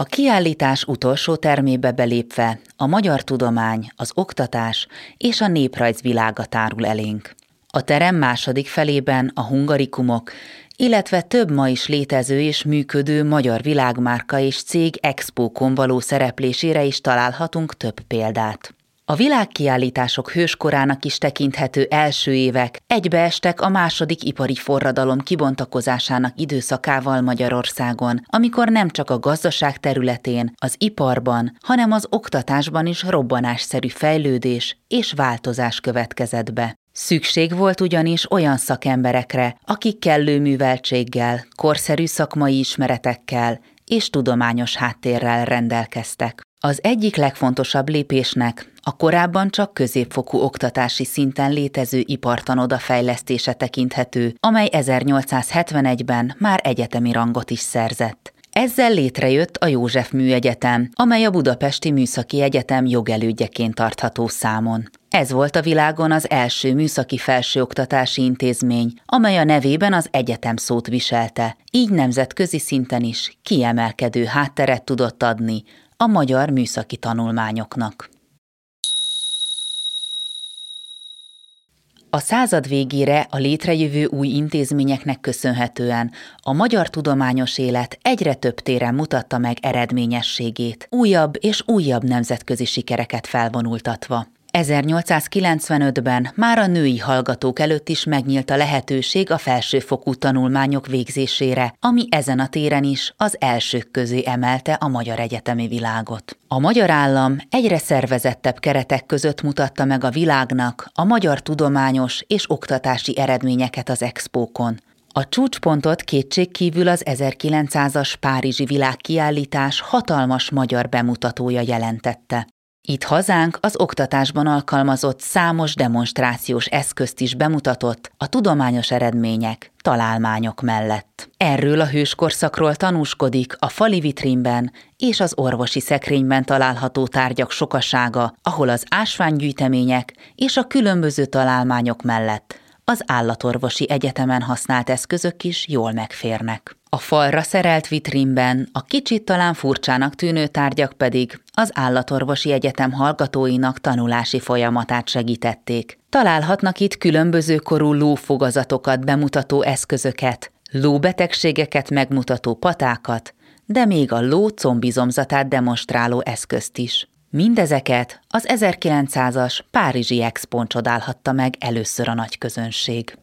A kiállítás utolsó termébe belépve a magyar tudomány, az oktatás és a néprajz világa tárul elénk. A terem második felében a hungarikumok, illetve több ma is létező és működő magyar világmárka és cég expókon való szereplésére is találhatunk több példát. A világkiállítások hőskorának is tekinthető első évek egybeestek a második ipari forradalom kibontakozásának időszakával Magyarországon, amikor nem csak a gazdaság területén, az iparban, hanem az oktatásban is robbanásszerű fejlődés és változás következett be. Szükség volt ugyanis olyan szakemberekre, akik kellő műveltséggel, korszerű szakmai ismeretekkel és tudományos háttérrel rendelkeztek. Az egyik legfontosabb lépésnek a korábban csak középfokú oktatási szinten létező ipartanoda fejlesztése tekinthető, amely 1871-ben már egyetemi rangot is szerzett. Ezzel létrejött a József Műegyetem, amely a Budapesti Műszaki Egyetem jogelődjeként tartható számon. Ez volt a világon az első műszaki felsőoktatási intézmény, amely a nevében az egyetem szót viselte, így nemzetközi szinten is kiemelkedő hátteret tudott adni a magyar műszaki tanulmányoknak. A század végére a létrejövő új intézményeknek köszönhetően a magyar tudományos élet egyre több téren mutatta meg eredményességét, újabb és újabb nemzetközi sikereket felvonultatva. 1895-ben már a női hallgatók előtt is megnyílt a lehetőség a felsőfokú tanulmányok végzésére, ami ezen a téren is az elsők közé emelte a magyar egyetemi világot. A magyar állam egyre szervezettebb keretek között mutatta meg a világnak a magyar tudományos és oktatási eredményeket az expókon. A csúcspontot kétségkívül az 1900-as Párizsi világkiállítás hatalmas magyar bemutatója jelentette. Itt hazánk az oktatásban alkalmazott számos demonstrációs eszközt is bemutatott a tudományos eredmények, találmányok mellett. Erről a hőskorszakról tanúskodik a fali vitrínben és az orvosi szekrényben található tárgyak sokasága, ahol az ásványgyűjtemények és a különböző találmányok mellett az állatorvosi egyetemen használt eszközök is jól megférnek. A falra szerelt vitrínben a kicsit talán furcsának tűnő tárgyak pedig az állatorvosi egyetem hallgatóinak tanulási folyamatát segítették. Találhatnak itt különböző korú lófogazatokat bemutató eszközöket, lóbetegségeket megmutató patákat, de még a ló combizomzatát demonstráló eszközt is. Mindezeket az 1900-as Párizsi Expon csodálhatta meg először a nagy közönség.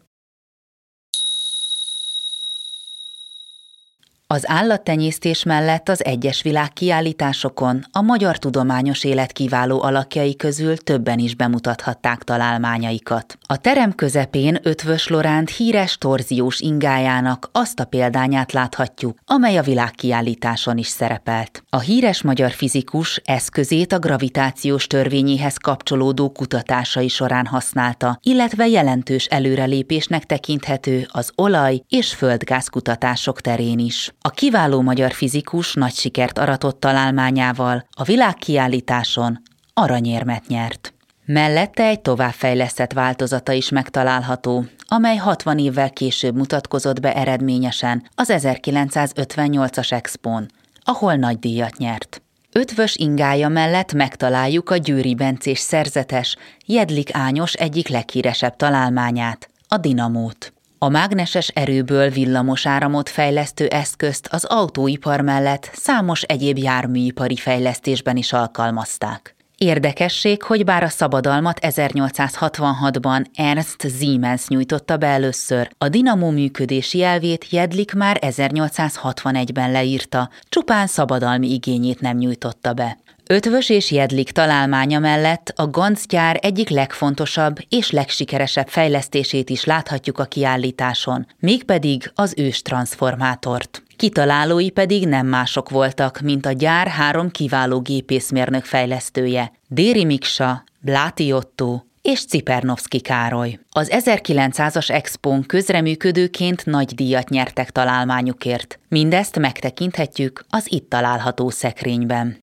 Az állattenyésztés mellett az egyes világkiállításokon a magyar tudományos élet kiváló alakjai közül többen is bemutathatták találmányaikat. A terem közepén Ötvös Loránd híres torziós ingájának azt a példányát láthatjuk, amely a világkiállításon is szerepelt. A híres magyar fizikus eszközét a gravitációs törvényéhez kapcsolódó kutatásai során használta, illetve jelentős előrelépésnek tekinthető az olaj- és földgáz kutatások terén is. A kiváló magyar fizikus nagy sikert aratott találmányával a világkiállításon aranyérmet nyert. Mellette egy továbbfejlesztett változata is megtalálható, amely 60 évvel később mutatkozott be eredményesen az 1958-as Expón, ahol nagy díjat nyert. Ötvös ingája mellett megtaláljuk a Győri Bencés szerzetes, Jedlik Ányos egyik leghíresebb találmányát, a dinamót. A mágneses erőből villamos áramot fejlesztő eszközt az autóipar mellett számos egyéb járműipari fejlesztésben is alkalmazták. Érdekesség, hogy bár a szabadalmat 1866-ban Ernst Siemens nyújtotta be először, a dinamó működési elvét Jedlik már 1861-ben leírta, csupán szabadalmi igényét nem nyújtotta be. Ötvös és Jedlik találmánya mellett a gancgyár egyik legfontosabb és legsikeresebb fejlesztését is láthatjuk a kiállításon, mégpedig az ős transformátort. Kitalálói pedig nem mások voltak, mint a gyár három kiváló gépészmérnök fejlesztője, Déri Miksa, Bláti Otto és Cipernovszki Károly. Az 1900-as Expón közreműködőként nagy díjat nyertek találmányukért. Mindezt megtekinthetjük az itt található szekrényben.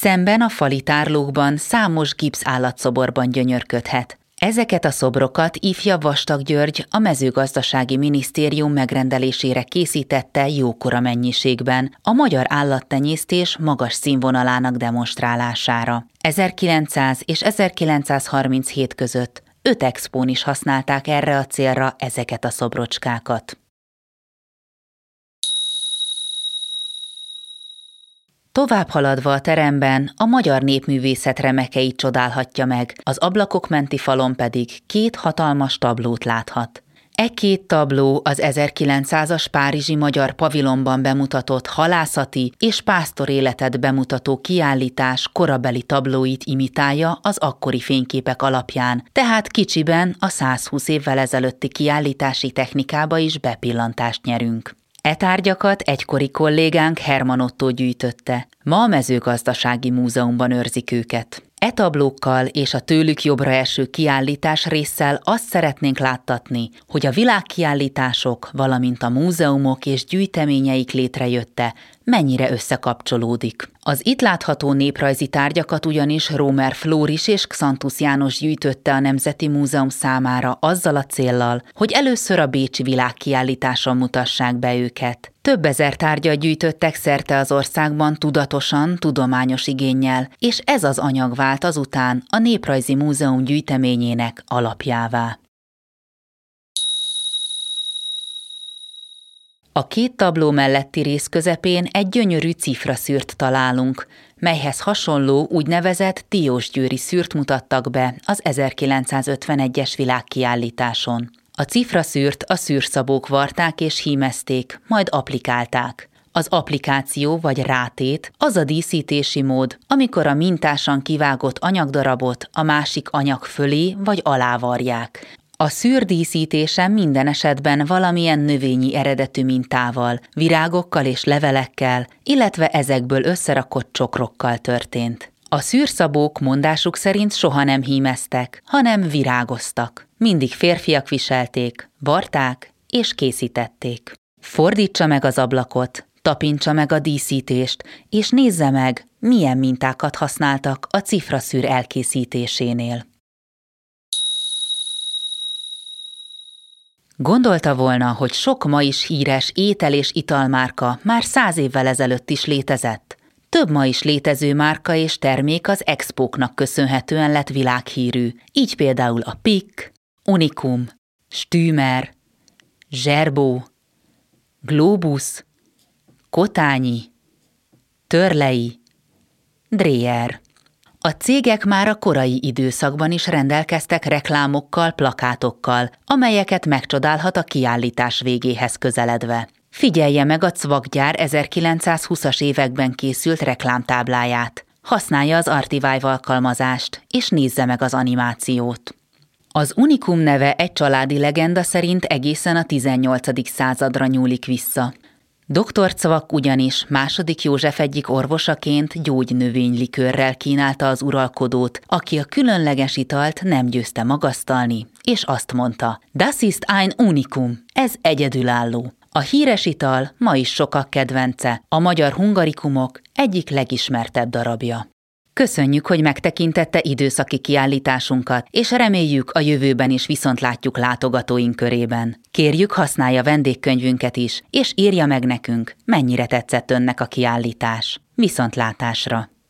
Szemben a fali tárlókban számos gipsz állatszoborban gyönyörködhet. Ezeket a szobrokat ifja Vastag György a mezőgazdasági minisztérium megrendelésére készítette jókora mennyiségben a magyar állattenyésztés magas színvonalának demonstrálására. 1900 és 1937 között öt expón is használták erre a célra ezeket a szobrocskákat. Tovább haladva a teremben a magyar népművészet remekeit csodálhatja meg, az ablakok menti falon pedig két hatalmas tablót láthat. E két tabló az 1900-as Párizsi Magyar Pavilonban bemutatott halászati és pásztor életet bemutató kiállítás korabeli tablóit imitálja az akkori fényképek alapján, tehát kicsiben a 120 évvel ezelőtti kiállítási technikába is bepillantást nyerünk. E tárgyakat egykori kollégánk Herman Otto gyűjtötte. Ma a mezőgazdasági múzeumban őrzik őket. E tablókkal és a tőlük jobbra eső kiállítás résszel azt szeretnénk láttatni, hogy a világkiállítások, valamint a múzeumok és gyűjteményeik létrejötte mennyire összekapcsolódik. Az itt látható néprajzi tárgyakat ugyanis Rómer Flóris és Xantus János gyűjtötte a Nemzeti Múzeum számára azzal a céllal, hogy először a Bécsi világkiállításon mutassák be őket. Több ezer tárgyat gyűjtöttek szerte az országban tudatosan, tudományos igényel, és ez az anyag vált azután a Néprajzi Múzeum gyűjteményének alapjává. A két tabló melletti rész közepén egy gyönyörű cifraszűrt találunk, melyhez hasonló úgynevezett Győri szűrt mutattak be az 1951-es világkiállításon. A cifraszűrt a szűrszabók varták és hímezték, majd applikálták. Az applikáció vagy rátét az a díszítési mód, amikor a mintásan kivágott anyagdarabot a másik anyag fölé vagy alá varják. A szűr díszítése minden esetben valamilyen növényi eredetű mintával, virágokkal és levelekkel, illetve ezekből összerakott csokrokkal történt. A szűrszabók mondásuk szerint soha nem hímeztek, hanem virágoztak. Mindig férfiak viselték, varták és készítették. Fordítsa meg az ablakot, tapintsa meg a díszítést, és nézze meg, milyen mintákat használtak a cifraszűr elkészítésénél. Gondolta volna, hogy sok ma is híres étel- és italmárka már száz évvel ezelőtt is létezett. Több ma is létező márka és termék az expóknak köszönhetően lett világhírű, így például a PIK, Unicum, Stümer, Zserbó, Globus, Kotányi, Törlei, Dreyer. A cégek már a korai időszakban is rendelkeztek reklámokkal, plakátokkal, amelyeket megcsodálhat a kiállítás végéhez közeledve. Figyelje meg a Cvakgyár 1920-as években készült reklámtábláját. Használja az Artivive alkalmazást, és nézze meg az animációt. Az Unikum neve egy családi legenda szerint egészen a 18. századra nyúlik vissza. Dr. Cvak ugyanis második József egyik orvosaként gyógynövénylikőrrel kínálta az uralkodót, aki a különleges italt nem győzte magasztalni, és azt mondta, Das ist ein Unikum, ez egyedülálló. A híres ital ma is sokak kedvence, a magyar hungarikumok egyik legismertebb darabja. Köszönjük, hogy megtekintette időszaki kiállításunkat, és reméljük a jövőben is viszont látjuk látogatóink körében. Kérjük, használja vendégkönyvünket is, és írja meg nekünk, mennyire tetszett önnek a kiállítás. Viszontlátásra!